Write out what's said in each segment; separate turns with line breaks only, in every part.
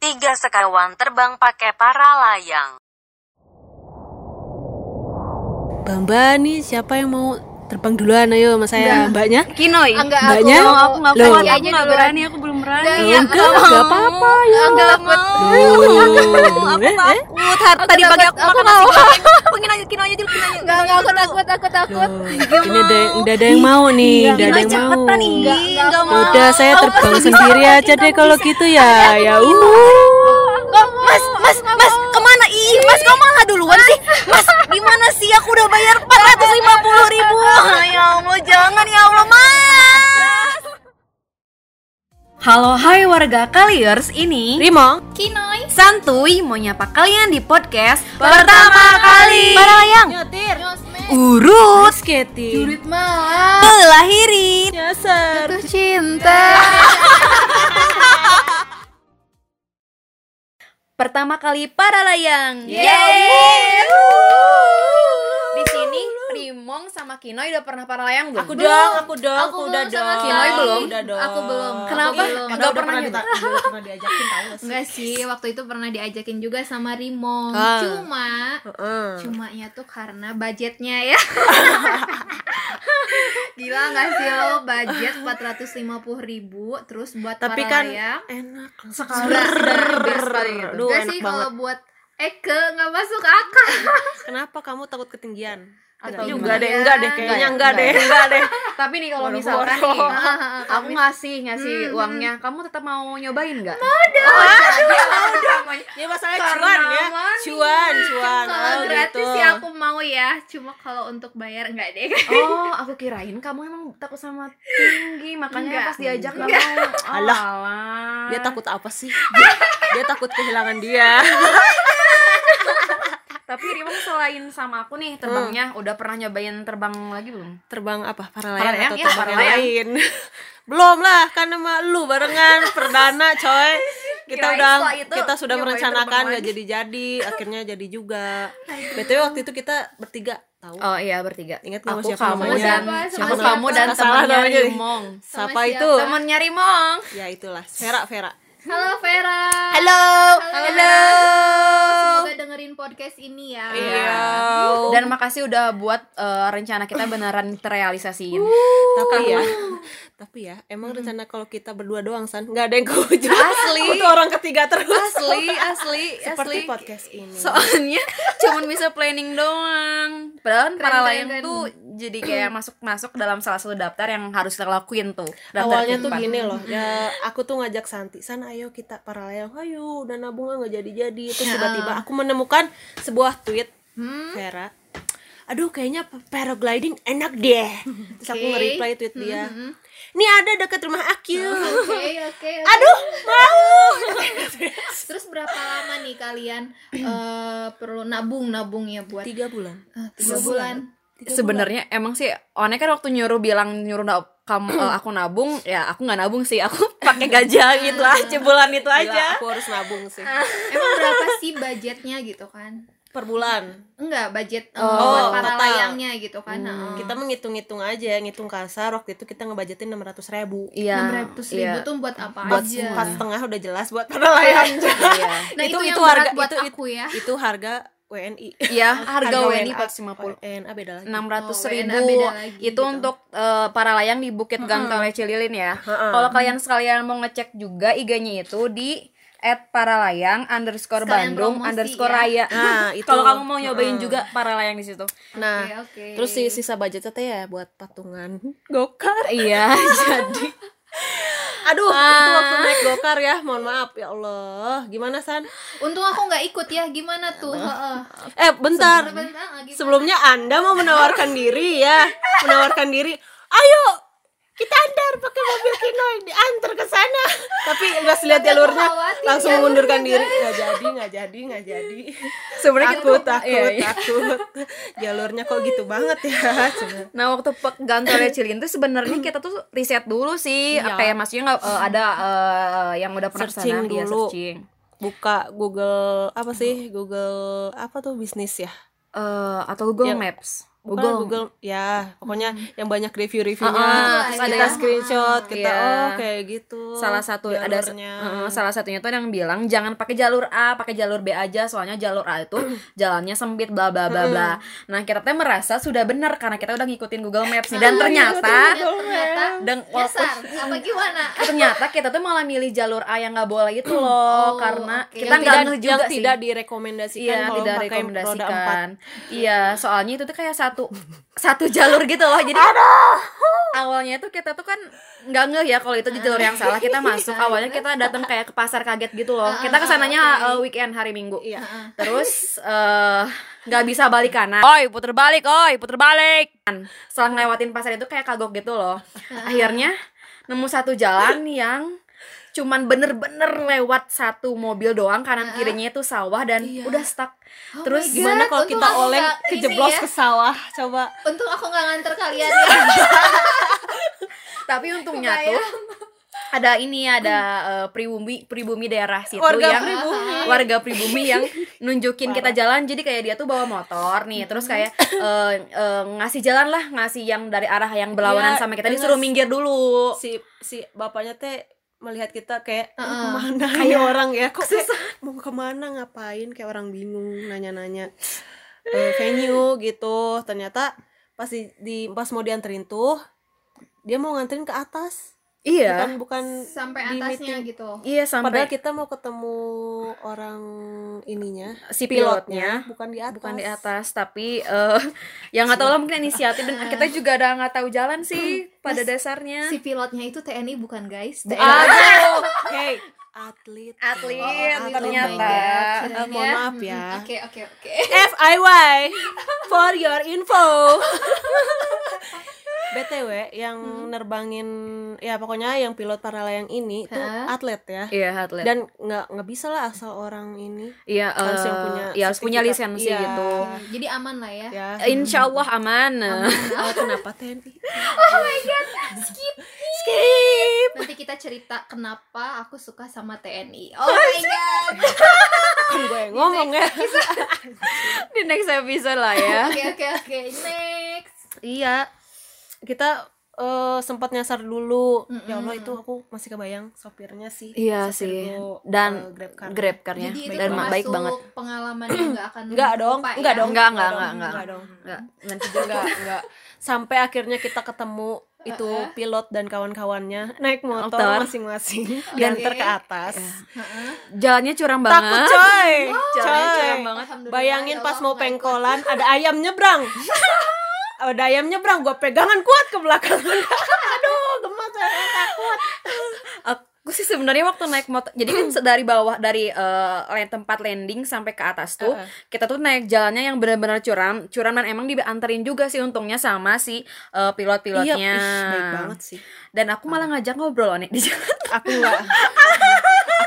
Tiga sekawan terbang pakai para layang.
Bamba nih siapa yang mau terbang duluan ayo sama saya mbaknya
Kinoy.
Enggak,
Mbaknya?
aku
aku nggak aku nggak
duluan.
berani, aku belum berani.
Enggak,
Ya
iya,
udah nggak apa-apa ya
Enggak takut.
Loh,
Aku
eh, eh.
takut. Har- Tadi
takut,
pagi aku
aku
makan nasi goreng. Pengen aja Kinoy aja.
Enggak, enggak, aku takut, aku takut.
Ini ada udah ada yang mau nih udah ada yang.
Enggak,
Enggak
enggak
mau.
udah saya terbang sendiri aja deh kalau gitu ya ya uh
Mas, mas, mas, ke mana? Ih, mas, kau malah duluan sih. Mas, gimana sih? Aku udah bayar 450 ribu. Ya Allah, jangan ya Allah, mas. Halo, hai warga Kaliers ini
Rimong
Kinoy.
Santuy mau nyapa kalian di podcast pertama kali. Para layang
nyetir.
Urut.
Skating
Jurit malam.
Lahirin
nyasar
Jatuh cinta.
Pertama kali para layang
Yeay.
Di Rimong sama Kinoy udah pernah para layang belum?
aku dong aku dong
Aku
aku
belum
udah
sama
dong
sekali.
Kinoy belum?
udah dong
Aku belum.
Kenapa?
Aku belum.
Enggak
Enggak
pernah
pernah belum pernah diajakin tahu sih
Enggak sih, waktu itu pernah diajakin juga sama Rimong.
Ah.
Cuma
Heeh.
cumanya tuh karena budgetnya ya. Gila nggak sih lo budget 450 ribu terus buat
tapi
para
kan
layang
enak
sekali dari best kali gitu.
Aduh,
Nggak
enak
sih
banget.
kalau buat Eke nggak masuk akal.
kenapa kamu takut ketinggian
Atau
juga
gimana?
deh enggak deh kayaknya
Enggak ya?
enggak deh
Enggak
enggak deh
Tapi nih kalau misalkan nih
Aku
ngasih ngasih uangnya Kamu tetap mau nyobain nggak?
ya masalah cuan ya cuan cuan
kalau
oh,
gratis
gitu.
sih aku mau ya. Cuma kalau untuk bayar enggak deh.
Oh, aku kirain kamu emang takut sama tinggi Makanya
Enggak.
pas diajak nggak mau
Alah.
Alah.
dia takut apa sih dia, dia takut kehilangan dia
Tapi Rimong selain sama aku nih terbangnya Udah pernah nyobain terbang lagi belum?
terbang apa para
Para
layang atau
ya,
terbang
para
yang
layang.
lain belum lah kan sama lu barengan perdana coy kita
Kirain
udah
itu
kita sudah merencanakan nggak
lagi.
jadi jadi akhirnya jadi juga btw waktu itu kita bertiga tahu
Oh iya bertiga
Ingat nggak
Aku
siapa
kamu
namanya?
dan
Siapa?
Siapa
Sama
kamu dan
Salah
temannya
namanya.
Rimong
siapa itu
Temennya Rimong
ya itulah Vera Vera
Halo Vera.
Halo.
Semoga dengerin podcast ini ya.
Iya.
Dan makasih udah buat eh, rencana kita beneran terrealisasiin.
tapi ya tapi ya emang rencana kalau kita berdua doang san nggak ada yang kewujud
Asli.
butuh orang ketiga terus
Asli, asli,
seperti
asli.
podcast ini
Soalnya cuman bisa planning doang. Padahal
Keren,
para
keren,
layang
keren.
tuh jadi kayak masuk-masuk dalam salah satu daftar yang harus kita lakuin tuh. Daftar
awalnya tuh gini loh ya aku tuh ngajak Santi sana ayo kita para layang ayo udah nabung nggak jadi jadi terus tiba-tiba aku menemukan sebuah tweet
Hmm.
Vera aduh kayaknya paragliding enak deh terus aku nge-reply tweet dia
Hmm.
ini ada dekat rumah aku
Oke, oke. oke.
aduh mau
Terus berapa lama nih kalian eh, perlu nabung nabung ya buat
tiga bulan
Eh, tiga bulan?
Sebenarnya emang sih One kan waktu nyuruh bilang nyuruh na- kamu eh, aku nabung ya aku nggak nabung sih aku pakai gajah gitu aja bulan itu
Gila,
aja
aku harus nabung sih
Emang berapa sih budgetnya gitu kan?
Per bulan
Enggak, budget eh,
Oh,
buat para
total.
layangnya gitu kan. Heeh.
kita menghitung-hitung aja ngitung kasar waktu itu kita ngebajetin enam ratus ribu
iya
600 ribu
iya.
tuh buat apa
buat
aja?
empat setengah udah jelas buat para layang
Iya.
Nah, itu,
Itu-
yang
itu harga-
buat
itu-
aku ya.
itu harga WNI
Iya, harga WNI
WNA
450
WNA beda lagi
enam ratus
Oh, WNA
ribu
beda lagi
itu
gitu.
untuk eh, para layang di Bukit Gantole Cililin ya. Kalau kalian sekalian mau ngecek juga IG-nya itu di at para layang underscore
Sekalian
Bandung
promosi
underscore
ya.
raya.
Nah, itu.
Kalau kamu mau nyobain
Heeh.
juga para layang di situ.
nah
Oke, oke.
terus si sisa budgetnya teh ya buat patungan gokar
Iya, jadi
aduh itu waktu naik gokar ya mohon maaf ya Allah gimana san
Untung aku nggak ikut ya. Gimana tuh? Heeh.
eh bentar
ah,
sebelumnya anda mau menawarkan diri ya menawarkan diri ayo kita antar pakai mobil Kinoy diantar ke sana. Tapi nggak lihat jalurnya langsung mengundurkan diri. Nggak jadi nggak jadi nggak jadi.
Sebenarnya
takut takut
Iya, iya.
takut. Jalurnya kok gitu banget ya?
Nah waktu Gantole Cililin tuh sebenarnya kita tuh riset dulu sih.
Iya.
kayak maksudnya nggak eh, ada eh, yang udah pernah
Searching
ke sana, iya,
dulu.
searching.
buka Google apa sih? Google apa tuh bisnis ya?
Eh, atau Google
Yang-
Maps.
Bukan
Google.
Google ya pokoknya yang banyak review-reviewnya
Ah,
terus
kita
ada yang-
screenshot kita
Iya.
oh kayak gitu
salah satu ada
jalurnya.
uh, salah satunya tuh yang bilang jangan pakai jalur A pakai jalur B aja soalnya jalur A itu jalannya sempit bla bla bla bla nah kita tuh merasa sudah benar karena kita udah ngikutin Google Maps nih dan ternyata
ternyata
dan
apa gimana
ternyata kita tuh malah milih jalur A yang nggak boleh itu loh
Oh,
karena
oke.
kita
yang
nggak
yang
juga sih
tidak direkomendasikan
Iya,
kalau
tidak
pakai roda empat
rekomendasikan. Iya, soalnya itu tuh kayak satu satu jalur gitu loh. Jadi awalnya tuh kita tuh kan nggak ngeh ya kalau itu di jalur yang salah kita masuk. Awalnya kita datang kayak ke pasar kaget gitu loh. Kita ke sananya uh, weekend hari Minggu.
Iya.
Terus eh, nggak bisa balik kanan. Oi, puter balik, oi, puter balik. Setelah ngelewatin pasar itu kayak kagok gitu loh. Akhirnya nemu satu jalan yang cuman bener-bener lewat satu mobil doang kanan kirinya itu sawah dan udah stuck. Terus
gimana kalau kita oleng kejeblos
ya.
ke sawah coba.
Untung aku nggak nganter kalian ya.
Tapi untungnya tuh ada ini ada eh, pribumi pribumi daerah situ
Warga
yang
pribumi.
warga pribumi yang nunjukin kita jalan. Jadi kayak dia tuh bawa motor nih terus kayak eh, eh, ngasih jalan lah ngasih yang dari arah yang berlawanan
Iya,
sama kita. Disuruh minggir dulu.
si si bapaknya teh melihat kita kayak "Ini
Heeh.
ke mana ini orang ya kok kayak, mau ke mana ngapain? Kayak orang bingung nanya-nanya. Eh, venue gitu. Ternyata pas di, di pas mau dianterin tuh dia mau nganterin ke atas
iya.
Bukan bukan
sampai
di
atasnya
meeting.
gitu.
Iya sampai
padahal kita mau ketemu orang ininya
si pilotnya
bukan di atas.
bukan di atas tapi eh yang nggak tahu lah mungkin inisiatif. Dan kita juga udah nggak tahu jalan sih pada dasarnya.
si pilotnya itu TNI bukan guys. TNI
aduh hey. Atlet.
Atlet
Oh, atlet,
ternyata.
Oh.
Eh, mohon maaf ya.
oke oke oke.
FIY for your info. BTW yang nerbangin ya pokoknya yang pilot para layang ini tuh
Hah?
atlet ya.
iya atlet
Dan nggak nggak bisa lah asal orang ini
iya
harus yang
eh,
punya
iya, harus punya lisensi
Iya.
gitu
jadi aman lah ya
ya.
Insya Allah aman.
Eh, kenapa TNI?
nanti kita cerita kenapa aku suka sama TNI oh my god
Kan gue yang ngomong ya.
Di next episode lah ya.
oke oke oke next
iya. Kita eh, sempat nyasar dulu. Ya Allah itu aku masih kebayang sopirnya sih.
Iya
Sopir
sih.
Go,
Dan
eh, Grab car.
Grab car-nya
jadi itu
dan baik banget.
pengalaman yang nggak akan
Enggak dong,
lupa
enggak
ya?
dong.
Enggak, enggak,
dong,
enggak, enggak.
enggak dong.
Enggak, nanti juga
enggak enggak sampai akhirnya kita ketemu itu pilot dan kawan-kawannya naik motor masing-masing diantar ke atas
jalannya curang
takut
banget.
coy
Jalannya
coy
curang banget.
Alhamdulillah,
bayangin
ya
pas mau
nggak
pengkolan ada ayam nyebrang ada ayam nyebrang gue pegangan kuat ke belakang. Aduh gemas saya takut.
Aku sih sebenarnya waktu naik motor, jadi kan dari bawah dari eh, land- tempat landing sampai ke atas tuh,
Heeh.
kita tuh naik jalannya yang benar-benar curam, curam dan emang dianterin juga sih untungnya sama si eh, pilot-pilotnya.
iya ih, baik banget sih.
Dan aku malah ngajak ngobrol nih di jalan.
aku enggak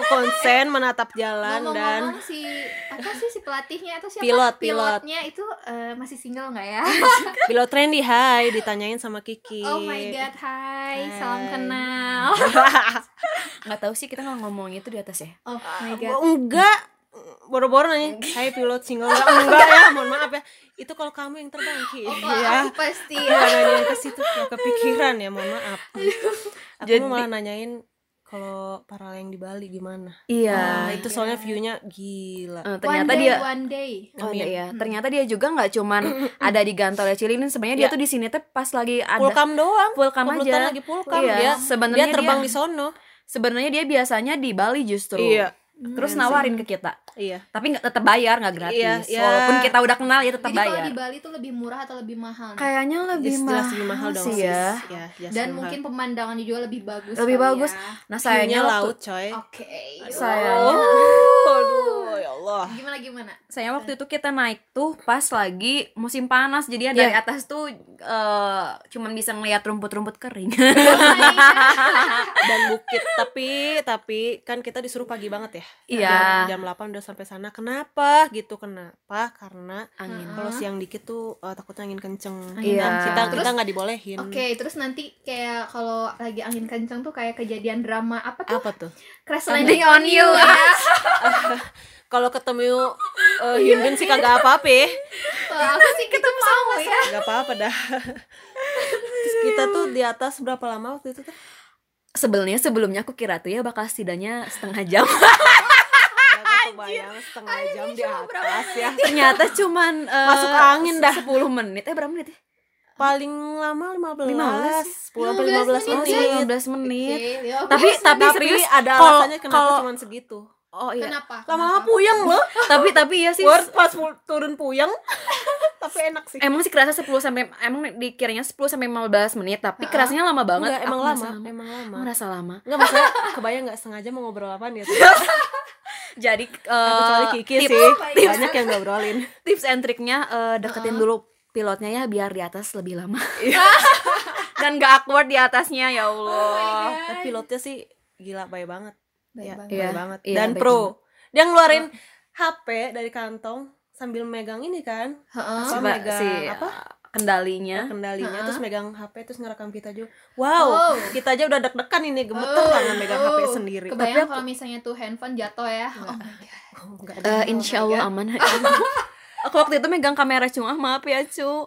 aku konsen menatap jalan dan
ngomong-ngomong si apa sih si pelatihnya atau siapa?
Pilot, pilot.
pilotnya itu eh, masih single nggak ya?
Pilot trendy hai ditanyain sama Kiki.
Oh my god hai salam
Hai.
kenal.
Nggak tahu sih kita nggak ngomong itu di atas ya.
oh my god.
Oh, enggak boro-boro nanya. Hai pilot single enggak enggak ya mohon maaf ya. Itu kalau kamu yang terbang Ki.
Oh,
ya
aku pasti. Ya
nanyain ke situ kepikiran ya mohon maaf. Aku
Jadi-
malah nanyain kalau para layang di Bali gimana
Iya.
nah, itu soalnya viewnya gila
one
ternyata
day
dia
one day
Oh
Amin.
iya, ternyata dia juga nggak cuman ada di Gantole Cililin, sebenarnya dia
Iya.
tuh di sini tuh pas lagi ada
pulkam doang
Pulkam aja.
lagi pulkam
Iya,
dia
sebenarnya
dia terbang
dia-
di sono
Sebenarnya dia biasanya di Bali justru.
Iya.
Terus nawarin ke kita.
iya
Tapi nggak tetap bayar, nggak gratis.
Iya, iya.
Walaupun kita udah kenal ya tetap
jadi kalau
bayar.
di Bali tuh lebih murah atau lebih mahal nih?
Kayaknya lebih
Jelas-
mahal,
lebih mahal dong
sih ya.
ya jelas
dan
lebih
mungkin
mahal.
pemandangannya juga lebih bagus
Lebih bagus.
ya.
Nah, sayangnya
laut coy
oke
sayangnya
oh aduh Allah
gimana gimana
sayang waktu itu kita naik tuh pas lagi musim panas. Jadi ya dari
Iya.
atas tuh eh, cuman bisa ngeliat rumput-rumput kering.
Oh God.
dan bukit tapi tapi kan kita disuruh pagi banget ya
Iya.
jam, jam 8 udah sampai sana kenapa gitu kenapa karena
Angin.
kalau siang dikit tuh eh, takutnya angin kenceng
Iya.
Dan kita
Terus-
kita nggak dibolehin
Oke, terus nanti kayak kalau lagi angin kencang tuh kayak kejadian drama apa tuh?
apa tuh
Crash
Landing on you
ya.
kalau ketemu uh, Hyun Bin sih kagak apa-apa ya.
Aku sih kita mau ya.
Gak apa-apa dah. Terus kita tuh di atas berapa lama waktu itu tuh?
Sebenarnya sebelumnya aku kira tuh ya bakal setidaknya setengah jam.
Gak kebayang setengah jam di atas ya.
Ternyata cuman eh,
Masuk angin dah.
10 menit. Eh berapa menit ya?
Paling lama 15.
15
10 sampai 15
Oh,
menit.
15 menit.
Oke, ya,
Tapi
oke.
tapi
Tapi
serius
ada alasannya kenapa cuman segitu.
Oh iya.
kenapa?
Lama-lama puyeng loh.
tapi tapi ya sih
Worst pas turun puyeng. Tapi enak sih.
emang sih kerasa 10 sampai emang dikiranya 10 sampai 15 menit tapi
Ha-ha.
kerasanya lama banget.
Enggak, emang lama,
merasa
emang lama.
Merasa lama.
Enggak maksudnya kebayang enggak sengaja mau ngobrol apaan ya?
Jadi
Nah, kecuali Kiki
tips,
sih.
tips,
Banyak yang ngobrolin.
tips and triknya eh, deketin
Uh-uh.
dulu pilotnya ya biar di atas lebih lama. Dan gak awkward di atasnya ya Allah.
Tapi pilotnya sih gila baik banget.
Baik
Ya,
banget.
Iya,
baik banget.
iya,
Dan
baik
pro. Dia ngeluarin HP dari kantong sambil megang ini kan.
Heeh.
Apa,
Coba
megang
si
apa?
kendalinya.
kendalinya
Ha-ha.
terus megang HP terus ngerekam kita juga. Wow,
Oh.
kita aja udah deg-degan ini gemeter
Oh,
tangan megang HP
oh.
sendiri.
Kebayang kalau misalnya tuh handphone jatuh ya. Oh my god.
Oh, enggak
Eh,
ada.
insya Allah aman. Aku waktu itu megang kamera cuma maaf ya cu.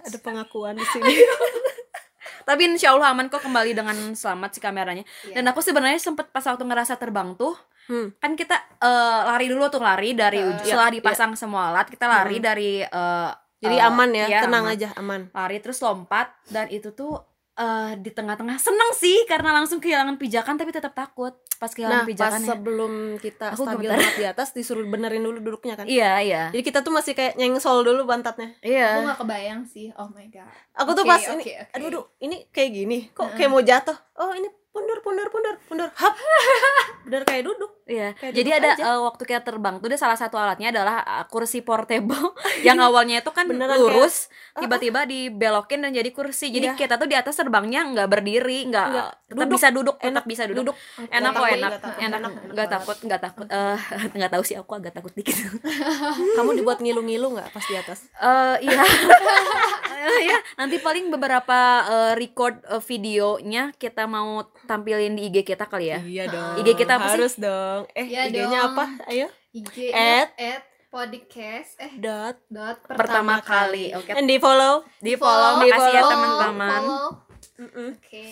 ada pengakuan di sini.
Tapi insya Allah aman kok kembali dengan selamat si kameranya.
Iya.
Dan aku sebenarnya sempet pas waktu ngerasa terbang tuh,
Hmm.
kan kita eh, lari dulu tuh lari dari
iya,
setelah
iya.
dipasang semua alat kita lari dari eh,
Jadi aman ya,
iya,
tenang
aman.
aja, aman.
Lari terus lompat dan itu tuh eh, di tengah-tengah seneng sih karena langsung kehilangan pijakan tapi tetap takut pas
Nah,
kehilangan
pas
pijakan ya.
sebelum kita
Aku
stabil
gemetar.
banget di atas disuruh benerin dulu duduknya kan.
Iya iya
Jadi kita tuh masih kayak nyengsol dulu pantatnya.
Aku
iya.
gak kebayang sih. Oh my god.
Aku tuh
Oke,
pas
oke,
ini,
oke.
aduh, aduh, ini kayak gini, kok
Heeh.
kayak mau jatuh. Oh, ini pundur, pundur, pundur, pundur, hap. Bener kayak duduk.
Iya,
Kayak
jadi ada
aja.
eh, waktu kita terbang tuh ada salah satu alatnya adalah eh, kursi portable yang awalnya itu kan
Beneran
lurus,
kayak-
tiba-tiba dibelokin dan jadi kursi. Jadi
Iya.
kita tuh di atas terbangnya nggak berdiri, nggak tetap bisa duduk, tetap
Enak,
bisa duduk.
duduk.
Enak kok enak, enak,
enak, enak
nggak takut, nggak takut. Eh, nggak tahu sih aku agak takut dikit.
Kamu dibuat ngilu-ngilu nggak pas di atas?
Eh iya. Eh, ya, nanti paling beberapa eh, record eh, videonya kita mau tampilin di IG kita kali ya.
Iya dong.
IG kita apa sih?
Harus dong. Eh,
Iya
IG-nya
dong.
apa? Ayo.
IG
At-
at podcast eh
Dot.
dot
Pertama kali. Oke.
And di follow.
Di follow, makasih ya
follow,
teman-teman.
follow.
Mm-mm.
Oke.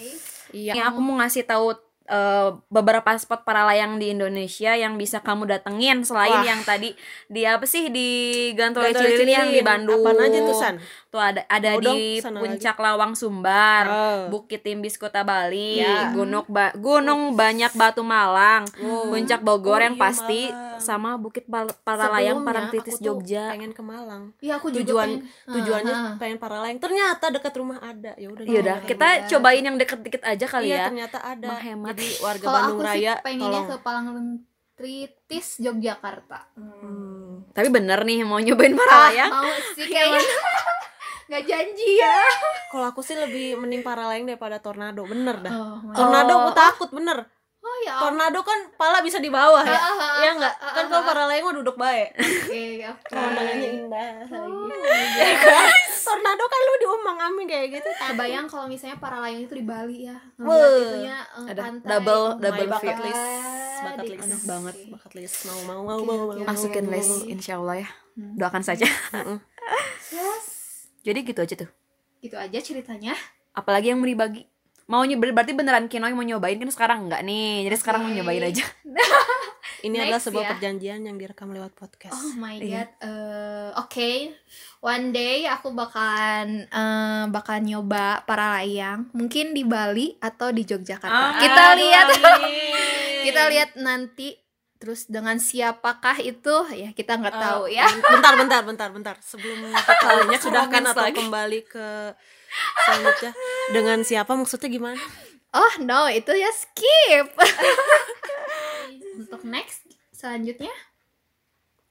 Iya.
Ini aku mau ngasih tahu eh, beberapa spot para layang di Indonesia yang bisa kamu datengin selain
Wah.
yang tadi di apa sih di Gantole
Gantole
Cililin yang di. Bandung.
Apaan aja tuh, San?
Tuh ada ada di Puncak Lawang Sumbar,
Oh.
Bukit Timbis Kota Bali,
Ya.
Gunung Ba- Gunung Banyak Batu Malang,
Oh.
Puncak Bogor
Oh,
yang
iya,
pasti
Malang.
sama Bukit Pal- Paralayang
Sebelumnya,
Parangtritis Jogja.
pengen ke Malang.
Iya aku juga
Tujuan
pengen.
tujuannya
Ah, ah.
pengen para layang. Ternyata dekat rumah ada. Ya udah.
Yaudah,
jangan.
kita
iya.
cobain yang deket-deket aja kali
Iya,
ya.
ternyata ada.
Menghemat.
Jadi warga
Kalau
Bandung
aku sih
Raya
pengennya
tolong.
ke Palangtritis Yogyakarta.
Hmm.
Tapi bener nih mau nyobain
Ah,
Paralayang.
Mau sih kayaknya. Nggak janji ya.
Kalau aku sih lebih mending para layang daripada tornado. Bener dah.
Oh,
Tornado
Oh.
aku takut bener.
Ya.
Tornado kan pala bisa di bawah ya.
Ah, ah, ah,
Iya enggak? Kan kalau para layang mah duduk baik.
Oke, oke.
Pemandangannya indah.
Oh,
Tornado kan lu diumang-ambing kayak gitu.
Kebayang kalau misalnya para layang itu di Bali ya.
Wah.
Ngeliat itunya eh,
Ada double- double
bucket list. Bucket list.
Enak banget.
Bucket list. Mau mau mau mau. mau.
Masukin
Hmm.
list insya Allah ya.
Hmm.
Doakan saja.
Yes.
Jadi gitu aja tuh.
Gitu aja ceritanya.
Apalagi yang mau dibagi. Mau nyobain berarti beneran Kinoy mau nyobain kan sekarang enggak nih. Jadi sekarang mau
Oke.
nyobain aja.
Ini
Next
adalah sebuah
ya.
perjanjian yang direkam lewat podcast.
Oh my
Iya.
god. Eh, Oke, one day aku bakalan eh, bakal nyoba para layang, mungkin di Bali atau di Yogyakarta. kita
Aduh,
lihat, kita lihat nanti. Terus dengan siapakah itu ya kita nggak
Eh,
tahu ya.
Bentar, bentar, bentar, bentar. Sebelum kita
Banyak
sudahkan
romance
atau
lagi.
kembali ke selanjutnya dengan siapa maksudnya gimana?
Oh no, itu ya skip. Untuk next selanjutnya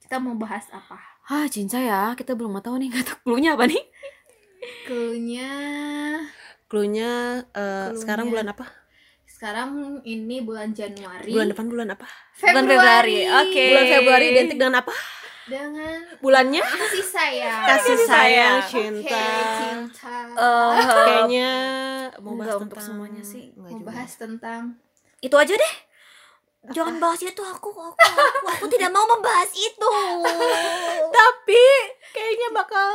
kita mau bahas apa?
Ah, cinta ya. Kita belum tahu nih nggak tahu clue-nya apa nih.
Cluenya
Cluenya
Cluenya.
sekarang bulan apa?
sekarang ini bulan Januari.
Bulan depan bulan apa?
Bulan Februari. Oke.
Bulan Februari identik dengan apa?
Dengan
Bulannya?
kasih sayang.
Kasih sayang, cinta.
cinta.
Eh,
Kayaknya mau bahas
Enggak untuk
tentang
semuanya sih.
Enggak
mau
juga.
bahas tentang
itu aja deh. Jangan bahas itu aku, aku, aku, aku tidak mau membahas itu.
Tapi kayak kayaknya bakal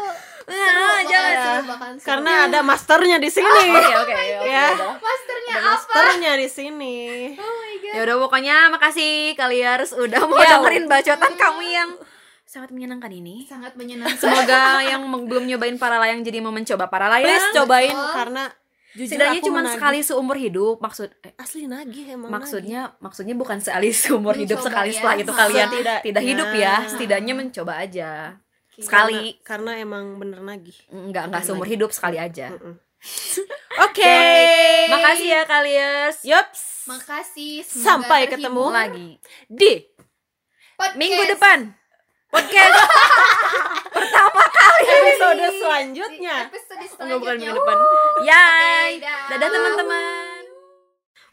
Nah, jangan.
ya.
seru bahkan seru.
karena ada masternya di sini.
Oke, oke, oke.
Ya.
udah.
masternya
Ada
apa
masternya di sini.
oh my god
Ya udah pokoknya makasih Kaliars udah mau
Ya.
dengerin bacotan kamu yang sangat menyenangkan ini.
sangat menyenangkan
Semoga yang belum nyobain para layang jadi mau mencoba para layang.
Please cobain
Betul.
karena jujur
Setidaknya cuma sekali seumur hidup maksud eh,
asli nagih emang
maksudnya maksudnya bukan sekali seumur hidup
Mencoba
sekali
ya.
setelah itu kalian
Setidaknya.
tidak hidup ya setidaknya mencoba aja
nagih.
sekali
karena, karena emang bener nagih.
enggak enggak seumur hidup sekali aja.
Oke.
makasih ya Kaliers
Yups.
makasih semoga
Sampai ketemu
lagi
Di
Podcast.
minggu depan podcast.
Episode
Di
selanjutnya.
episode
Enggak bukan
selanjutnya.
minggu depan. Yay.
Oke, dah.
Dadah teman-teman.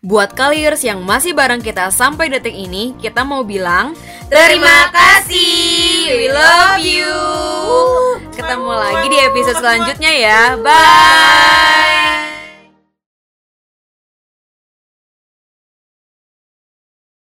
Buat Kaliers yang masih bareng kita sampai detik ini Kita mau bilang Terima kasih. We love you. Ketemu lagi di episode selanjutnya ya. Bye